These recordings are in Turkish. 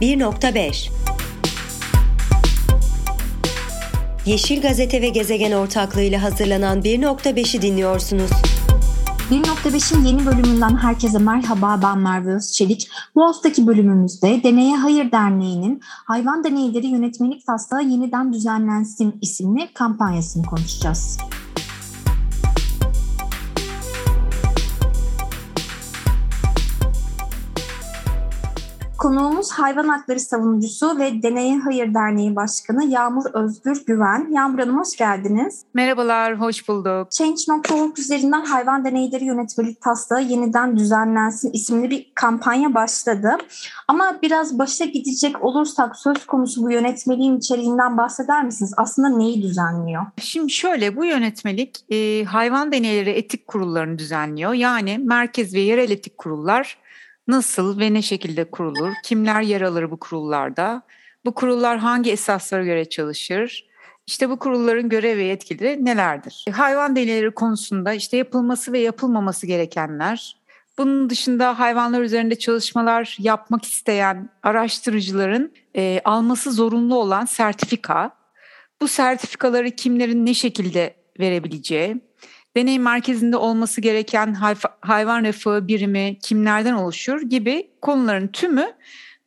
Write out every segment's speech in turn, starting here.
1.5 Yeşil Gazete ve Gezegen ortaklığıyla hazırlanan 1.5'i dinliyorsunuz. 1.5'in yeni bölümünden herkese merhaba ben Merve Özçelik. Bu haftaki bölümümüzde Deneye Hayır Derneği'nin Hayvan Deneyleri Yönetmelik Taslağı Yeniden Düzenlensin isimli kampanyasını konuşacağız. Konuğumuz hayvan hakları savunucusu ve Deneye Hayır Derneği Başkanı Yağmur Özgür Güven. Yağmur Hanım hoş geldiniz. Merhabalar, hoş bulduk. Change.org üzerinden hayvan deneyleri yönetmelik taslağı yeniden düzenlensin isimli bir kampanya başladı. Ama biraz başa gidecek olursak söz konusu bu yönetmeliğin içeriğinden bahseder misiniz? Aslında neyi düzenliyor? Şimdi şöyle bu yönetmelik e, hayvan deneyleri etik kurullarını düzenliyor. Yani merkez ve yerel etik kurullar nasıl ve ne şekilde kurulur? Kimler yer alır bu kurullarda? Bu kurullar hangi esaslara göre çalışır? İşte bu kurulların görev ve yetkileri nelerdir? Hayvan deneyleri konusunda işte yapılması ve yapılmaması gerekenler, bunun dışında hayvanlar üzerinde çalışmalar yapmak isteyen araştırıcıların e, alması zorunlu olan sertifika, bu sertifikaları kimlerin ne şekilde verebileceği, deney merkezinde olması gereken hayvan refahı birimi kimlerden oluşur gibi konuların tümü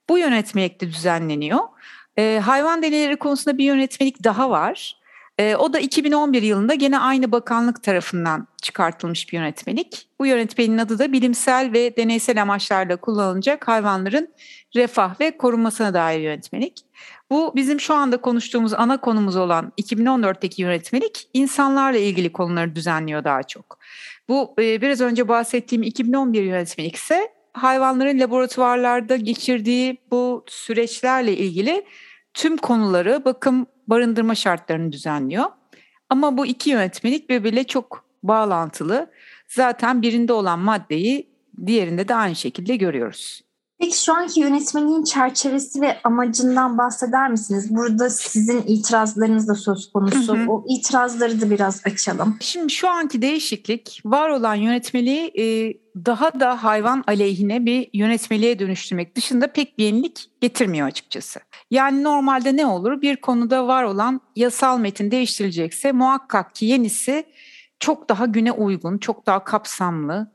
bu yönetmelikte düzenleniyor. E, hayvan deneyleri konusunda bir yönetmelik daha var. E, o da 2011 yılında gene aynı bakanlık tarafından çıkartılmış bir yönetmelik. Bu yönetmeliğin adı da bilimsel ve deneysel amaçlarla kullanılacak hayvanların refah ve korunmasına dair yönetmelik. Bu bizim şu anda konuştuğumuz ana konumuz olan 2014'teki yönetmelik insanlarla ilgili konuları düzenliyor daha çok. Bu e, biraz önce bahsettiğim 2011 yönetmelik ise hayvanların laboratuvarlarda geçirdiği bu süreçlerle ilgili tüm konuları bakım barındırma şartlarını düzenliyor. Ama bu iki yönetmelik birbiriyle çok bağlantılı. Zaten birinde olan maddeyi diğerinde de aynı şekilde görüyoruz. Peki şu anki yönetmeliğin çerçevesi ve amacından bahseder misiniz? Burada sizin itirazlarınız da söz konusu. Hı hı. O itirazları da biraz açalım. Şimdi şu anki değişiklik var olan yönetmeliği e, daha da hayvan aleyhine bir yönetmeliğe dönüştürmek dışında pek bir yenilik getirmiyor açıkçası. Yani normalde ne olur? Bir konuda var olan yasal metin değiştirilecekse muhakkak ki yenisi çok daha güne uygun, çok daha kapsamlı,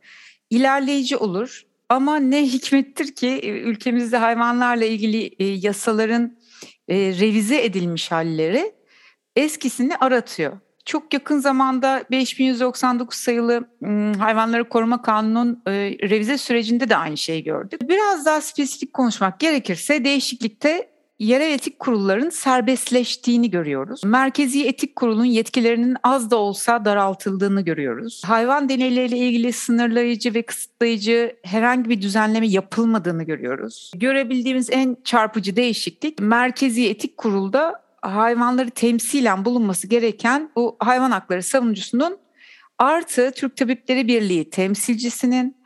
ilerleyici olur ama ne hikmettir ki e, ülkemizde hayvanlarla ilgili e, yasaların e, revize edilmiş halleri eskisini aratıyor. Çok yakın zamanda 5199 sayılı hayvanları koruma kanunun revize sürecinde de aynı şeyi gördük. Biraz daha spesifik konuşmak gerekirse değişiklikte yerel etik kurulların serbestleştiğini görüyoruz. Merkezi Etik Kurulun yetkilerinin az da olsa daraltıldığını görüyoruz. Hayvan deneyleriyle ilgili sınırlayıcı ve kısıtlayıcı herhangi bir düzenleme yapılmadığını görüyoruz. Görebildiğimiz en çarpıcı değişiklik Merkezi Etik Kurul'da hayvanları temsilen bulunması gereken bu hayvan hakları savunucusunun artı Türk Tabipleri Birliği temsilcisinin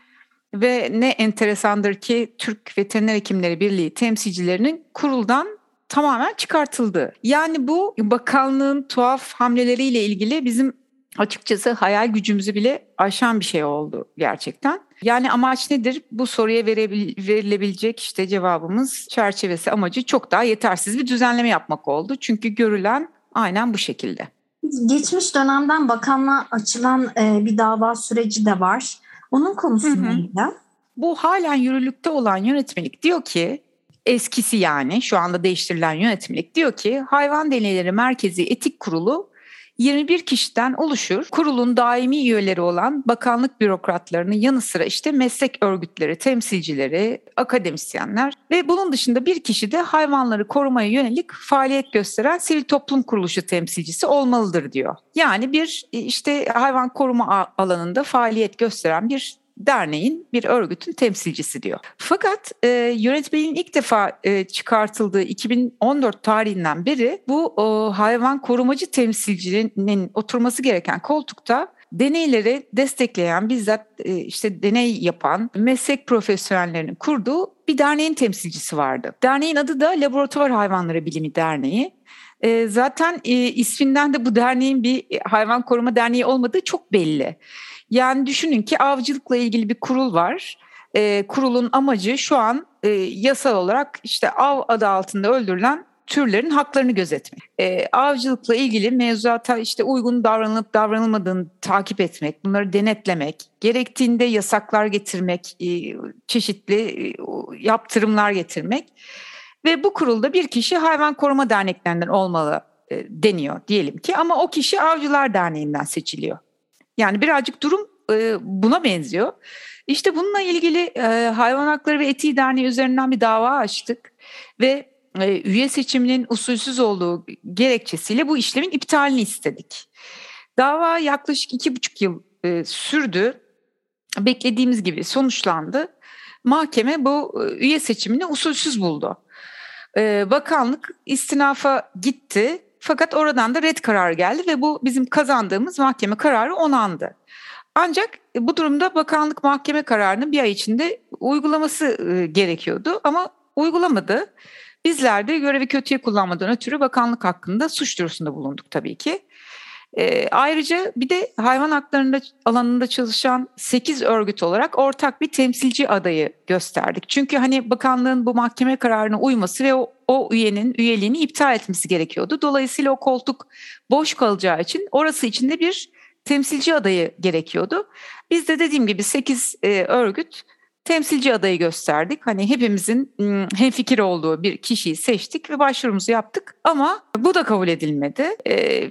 ve ne enteresandır ki Türk Veteriner Hekimleri Birliği temsilcilerinin kuruldan tamamen çıkartıldı. Yani bu bakanlığın tuhaf hamleleriyle ilgili bizim açıkçası hayal gücümüzü bile aşan bir şey oldu gerçekten. Yani amaç nedir? Bu soruya verebil, verilebilecek işte cevabımız çerçevesi amacı çok daha yetersiz bir düzenleme yapmak oldu. Çünkü görülen aynen bu şekilde. Geçmiş dönemden bakanlığa açılan e, bir dava süreci de var. Onun konusu neydi? Bu halen yürürlükte olan yönetmelik diyor ki eskisi yani şu anda değiştirilen yönetmelik diyor ki hayvan deneyleri merkezi etik kurulu 21 kişiden oluşur. Kurulun daimi üyeleri olan bakanlık bürokratlarının yanı sıra işte meslek örgütleri, temsilcileri, akademisyenler ve bunun dışında bir kişi de hayvanları korumaya yönelik faaliyet gösteren sivil toplum kuruluşu temsilcisi olmalıdır diyor. Yani bir işte hayvan koruma alanında faaliyet gösteren bir derneğin bir örgütün temsilcisi diyor. Fakat e, yönetmenin ilk defa e, çıkartıldığı 2014 tarihinden beri bu o, hayvan korumacı temsilcinin oturması gereken koltukta deneyleri destekleyen bizzat e, işte deney yapan meslek profesyonellerinin kurduğu bir derneğin temsilcisi vardı. Derneğin adı da Laboratuvar Hayvanları Bilimi Derneği. E, zaten e, isminden de bu derneğin bir hayvan koruma derneği olmadığı çok belli. Yani düşünün ki avcılıkla ilgili bir kurul var. E, kurulun amacı şu an e, yasal olarak işte av adı altında öldürülen türlerin haklarını gözetmek. E, avcılıkla ilgili mevzuata işte uygun davranılıp davranılmadığını takip etmek, bunları denetlemek, gerektiğinde yasaklar getirmek, e, çeşitli e, yaptırımlar getirmek ve bu kurulda bir kişi hayvan koruma derneklerinden olmalı e, deniyor diyelim ki ama o kişi Avcılar Derneği'nden seçiliyor. Yani birazcık durum e, buna benziyor. İşte bununla ilgili e, Hayvan Hakları ve Etiği Derneği üzerinden bir dava açtık ve e, üye seçiminin usulsüz olduğu gerekçesiyle bu işlemin iptalini istedik. Dava yaklaşık iki buçuk yıl e, sürdü. Beklediğimiz gibi sonuçlandı. Mahkeme bu e, üye seçimini usulsüz buldu. E, bakanlık istinafa gitti fakat oradan da red karar geldi ve bu bizim kazandığımız mahkeme kararı onandı. Ancak bu durumda bakanlık mahkeme kararının bir ay içinde uygulaması e, gerekiyordu ama uygulamadı. Bizler de görevi kötüye kullanmadan ötürü bakanlık hakkında suç duyurusunda bulunduk tabii ki. E, ayrıca bir de hayvan haklarında alanında çalışan 8 örgüt olarak ortak bir temsilci adayı gösterdik. Çünkü hani bakanlığın bu mahkeme kararına uyması ve o, o üyenin üyeliğini iptal etmesi gerekiyordu. Dolayısıyla o koltuk boş kalacağı için orası içinde bir temsilci adayı gerekiyordu. Biz de dediğim gibi 8 e, örgüt temsilci adayı gösterdik. Hani hepimizin hemfikir olduğu bir kişiyi seçtik ve başvurumuzu yaptık. Ama bu da kabul edilmedi.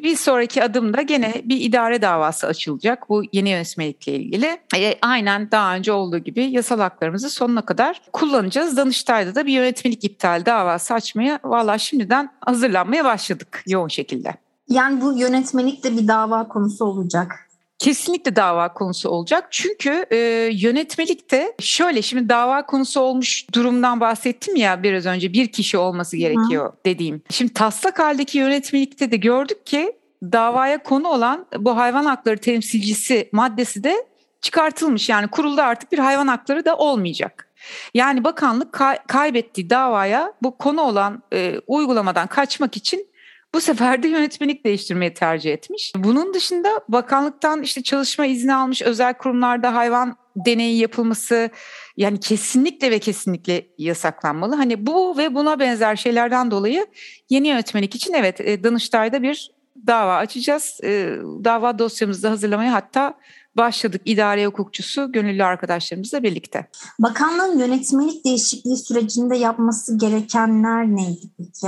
Bir sonraki adımda gene bir idare davası açılacak bu yeni yönetmelikle ilgili. Aynen daha önce olduğu gibi yasal haklarımızı sonuna kadar kullanacağız. Danıştay'da da bir yönetmelik iptal davası açmaya valla şimdiden hazırlanmaya başladık yoğun şekilde. Yani bu yönetmelik de bir dava konusu olacak kesinlikle dava konusu olacak. Çünkü e, yönetmelikte şöyle şimdi dava konusu olmuş durumdan bahsettim ya biraz önce bir kişi olması gerekiyor Hı. dediğim. Şimdi taslak haldeki yönetmelikte de gördük ki davaya konu olan bu hayvan hakları temsilcisi maddesi de çıkartılmış. Yani kurulda artık bir hayvan hakları da olmayacak. Yani bakanlık kay- kaybettiği davaya bu konu olan e, uygulamadan kaçmak için bu sefer de yönetmenlik değiştirmeyi tercih etmiş. Bunun dışında bakanlıktan işte çalışma izni almış özel kurumlarda hayvan deneyi yapılması yani kesinlikle ve kesinlikle yasaklanmalı. Hani bu ve buna benzer şeylerden dolayı yeni yönetmenlik için evet e, Danıştay'da bir dava açacağız. E, dava dosyamızı da hazırlamaya hatta başladık idare hukukçusu gönüllü arkadaşlarımızla birlikte. Bakanlığın yönetmelik değişikliği sürecinde yapması gerekenler neydi peki?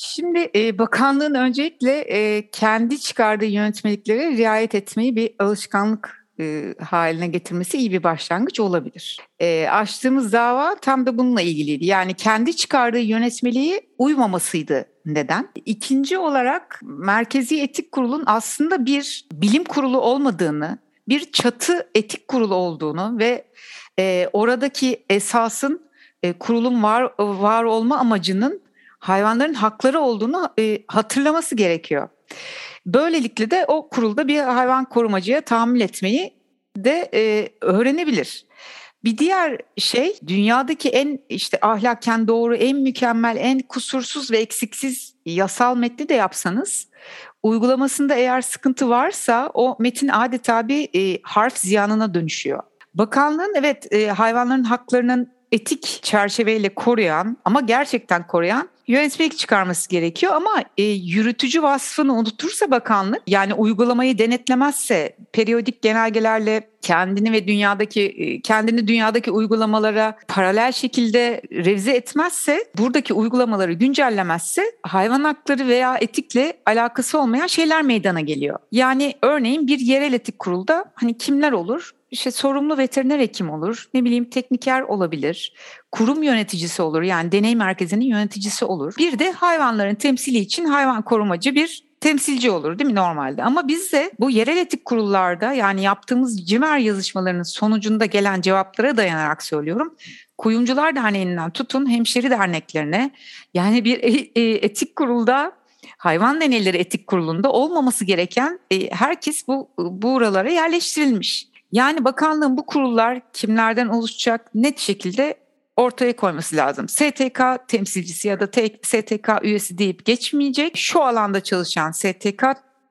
Şimdi e, bakanlığın öncelikle e, kendi çıkardığı yönetmeliklere riayet etmeyi bir alışkanlık e, haline getirmesi iyi bir başlangıç olabilir. E, açtığımız dava tam da bununla ilgiliydi. Yani kendi çıkardığı yönetmeliğe uymamasıydı neden? İkinci olarak Merkezi Etik Kurulu'nun aslında bir bilim kurulu olmadığını, bir çatı etik kurulu olduğunu ve e, oradaki esasın e, kurulun var var olma amacının hayvanların hakları olduğunu e, hatırlaması gerekiyor. Böylelikle de o kurulda bir hayvan korumacıya tahammül etmeyi de e, öğrenebilir. Bir diğer şey dünyadaki en işte ahlaken doğru, en mükemmel, en kusursuz ve eksiksiz yasal metni de yapsanız uygulamasında eğer sıkıntı varsa o metin adeta bir e, harf ziyanına dönüşüyor. Bakanlığın evet e, hayvanların haklarının etik çerçeveyle koruyan ama gerçekten koruyan yönetmelik çıkarması gerekiyor ama e, yürütücü vasfını unutursa bakanlık yani uygulamayı denetlemezse periyodik genelgelerle kendini ve dünyadaki e, kendini dünyadaki uygulamalara paralel şekilde revize etmezse buradaki uygulamaları güncellemezse hayvan hakları veya etikle alakası olmayan şeyler meydana geliyor. Yani örneğin bir yerel etik kurulda hani kimler olur? İşte sorumlu veteriner hekim olur, ne bileyim tekniker olabilir, kurum yöneticisi olur yani deney merkezinin yöneticisi olur. Bir de hayvanların temsili için hayvan korumacı bir temsilci olur değil mi normalde? Ama biz de bu yerel etik kurullarda yani yaptığımız cimer yazışmalarının sonucunda gelen cevaplara dayanarak söylüyorum. Kuyumcular Derneği'nden tutun hemşeri derneklerine yani bir e, e, etik kurulda hayvan deneyleri etik kurulunda olmaması gereken e, herkes bu buralara yerleştirilmiş. Yani bakanlığın bu kurullar kimlerden oluşacak net şekilde ortaya koyması lazım. STK temsilcisi ya da STK üyesi deyip geçmeyecek. Şu alanda çalışan STK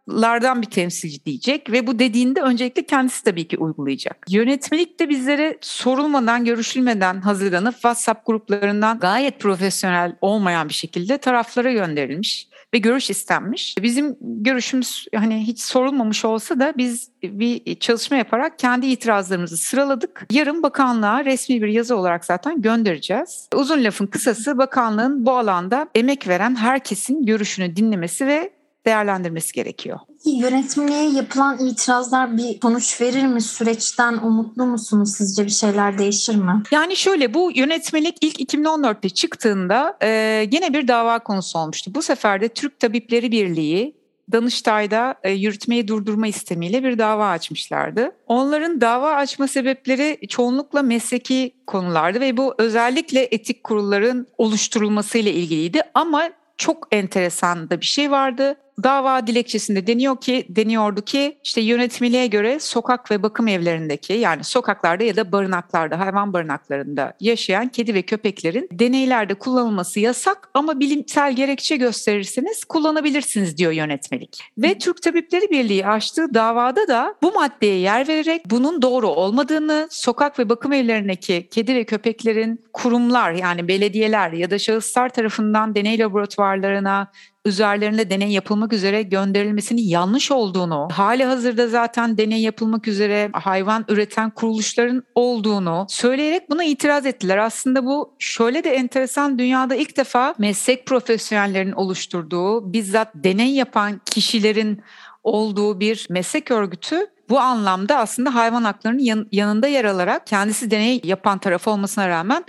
lardan bir temsilci diyecek ve bu dediğinde öncelikle kendisi tabii ki uygulayacak. Yönetmelik de bizlere sorulmadan, görüşülmeden hazırlanıp WhatsApp gruplarından gayet profesyonel olmayan bir şekilde taraflara gönderilmiş ve görüş istenmiş. Bizim görüşümüz hani hiç sorulmamış olsa da biz bir çalışma yaparak kendi itirazlarımızı sıraladık. Yarın bakanlığa resmi bir yazı olarak zaten göndereceğiz. Uzun lafın kısası bakanlığın bu alanda emek veren herkesin görüşünü dinlemesi ve değerlendirmesi gerekiyor. Yönetmeliğe yapılan itirazlar bir sonuç verir mi? Süreçten umutlu musunuz? Sizce bir şeyler değişir mi? Yani şöyle bu yönetmelik ilk 2014'te çıktığında e, yine bir dava konusu olmuştu. Bu sefer de Türk Tabipleri Birliği Danıştay'da e, yürütmeyi durdurma istemiyle bir dava açmışlardı. Onların dava açma sebepleri çoğunlukla mesleki konulardı ve bu özellikle etik kurulların oluşturulmasıyla ilgiliydi ama çok enteresan da bir şey vardı dava dilekçesinde deniyor ki deniyordu ki işte yönetmeliğe göre sokak ve bakım evlerindeki yani sokaklarda ya da barınaklarda hayvan barınaklarında yaşayan kedi ve köpeklerin deneylerde kullanılması yasak ama bilimsel gerekçe gösterirseniz kullanabilirsiniz diyor yönetmelik. Ve Türk Tabipleri Birliği açtığı davada da bu maddeye yer vererek bunun doğru olmadığını, sokak ve bakım evlerindeki kedi ve köpeklerin kurumlar yani belediyeler ya da şahıslar tarafından deney laboratuvarlarına üzerlerinde deney yapılmak üzere gönderilmesinin yanlış olduğunu, hali hazırda zaten deney yapılmak üzere hayvan üreten kuruluşların olduğunu söyleyerek buna itiraz ettiler. Aslında bu şöyle de enteresan dünyada ilk defa meslek profesyonellerinin oluşturduğu, bizzat deney yapan kişilerin olduğu bir meslek örgütü bu anlamda aslında hayvan haklarının yanında yer alarak kendisi deney yapan taraf olmasına rağmen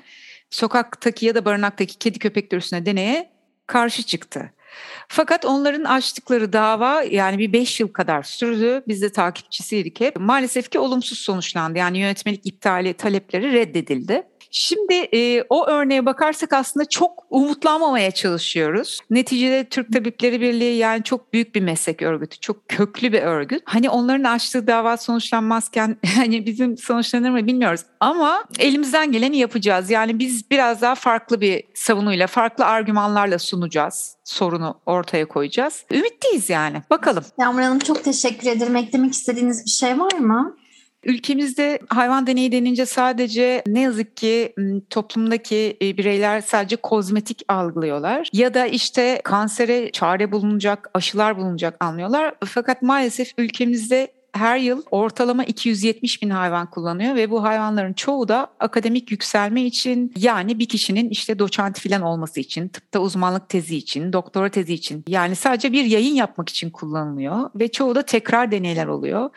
sokaktaki ya da barınaktaki kedi köpekler üstüne deneye karşı çıktı. Fakat onların açtıkları dava yani bir 5 yıl kadar sürdü. Biz de takipçisiydik hep. Maalesef ki olumsuz sonuçlandı. Yani yönetmelik iptali talepleri reddedildi. Şimdi e, o örneğe bakarsak aslında çok umutlanmamaya çalışıyoruz. Neticede Türk Tabipleri Birliği yani çok büyük bir meslek örgütü, çok köklü bir örgüt. Hani onların açtığı dava sonuçlanmazken hani bizim sonuçlanır mı bilmiyoruz. Ama elimizden geleni yapacağız. Yani biz biraz daha farklı bir savunuyla, farklı argümanlarla sunacağız. Sorunu ortaya koyacağız. Ümitliyiz yani. Bakalım. Yağmur Hanım çok teşekkür ederim. Eklemek istediğiniz bir şey var mı? Ülkemizde hayvan deneyi denince sadece ne yazık ki toplumdaki e, bireyler sadece kozmetik algılıyorlar ya da işte kansere çare bulunacak, aşılar bulunacak anlıyorlar. Fakat maalesef ülkemizde her yıl ortalama 270 bin hayvan kullanıyor ve bu hayvanların çoğu da akademik yükselme için yani bir kişinin işte doçent filan olması için, tıpta uzmanlık tezi için, doktora tezi için yani sadece bir yayın yapmak için kullanılıyor ve çoğu da tekrar deneyler oluyor.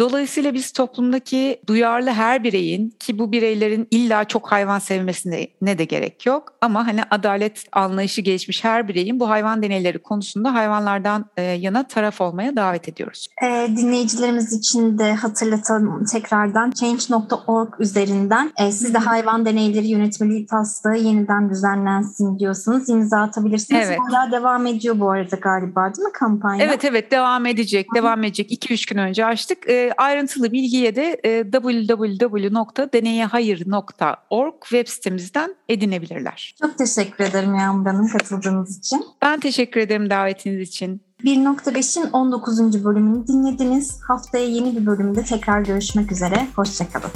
Dolayısıyla biz toplumdaki duyarlı her bireyin ki bu bireylerin illa çok hayvan sevmesine ne de gerek yok ama hani adalet anlayışı gelişmiş her bireyin bu hayvan deneyleri konusunda hayvanlardan e, yana taraf olmaya davet ediyoruz. E, dinleyicilerimiz için de hatırlatalım tekrardan change.org üzerinden e, siz de hayvan deneyleri yönetmeliği taslağı yeniden düzenlensin diyorsunuz. İmza atabilirsiniz. Evet. Hala devam ediyor bu arada galiba değil mi kampanya? Evet evet devam edecek. Devam edecek. 2-3 gün önce açtık. E, ayrıntılı bilgiye de e, www.deneyehayır.org web sitemizden edinebilirler. Çok teşekkür ederim Yağmur Hanım katıldığınız için. Ben teşekkür ederim davetiniz için. 1.5'in 19. bölümünü dinlediniz. Haftaya yeni bir bölümde tekrar görüşmek üzere. Hoşçakalın.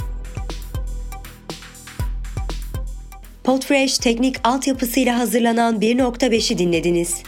Podfresh teknik altyapısıyla hazırlanan 1.5'i dinlediniz.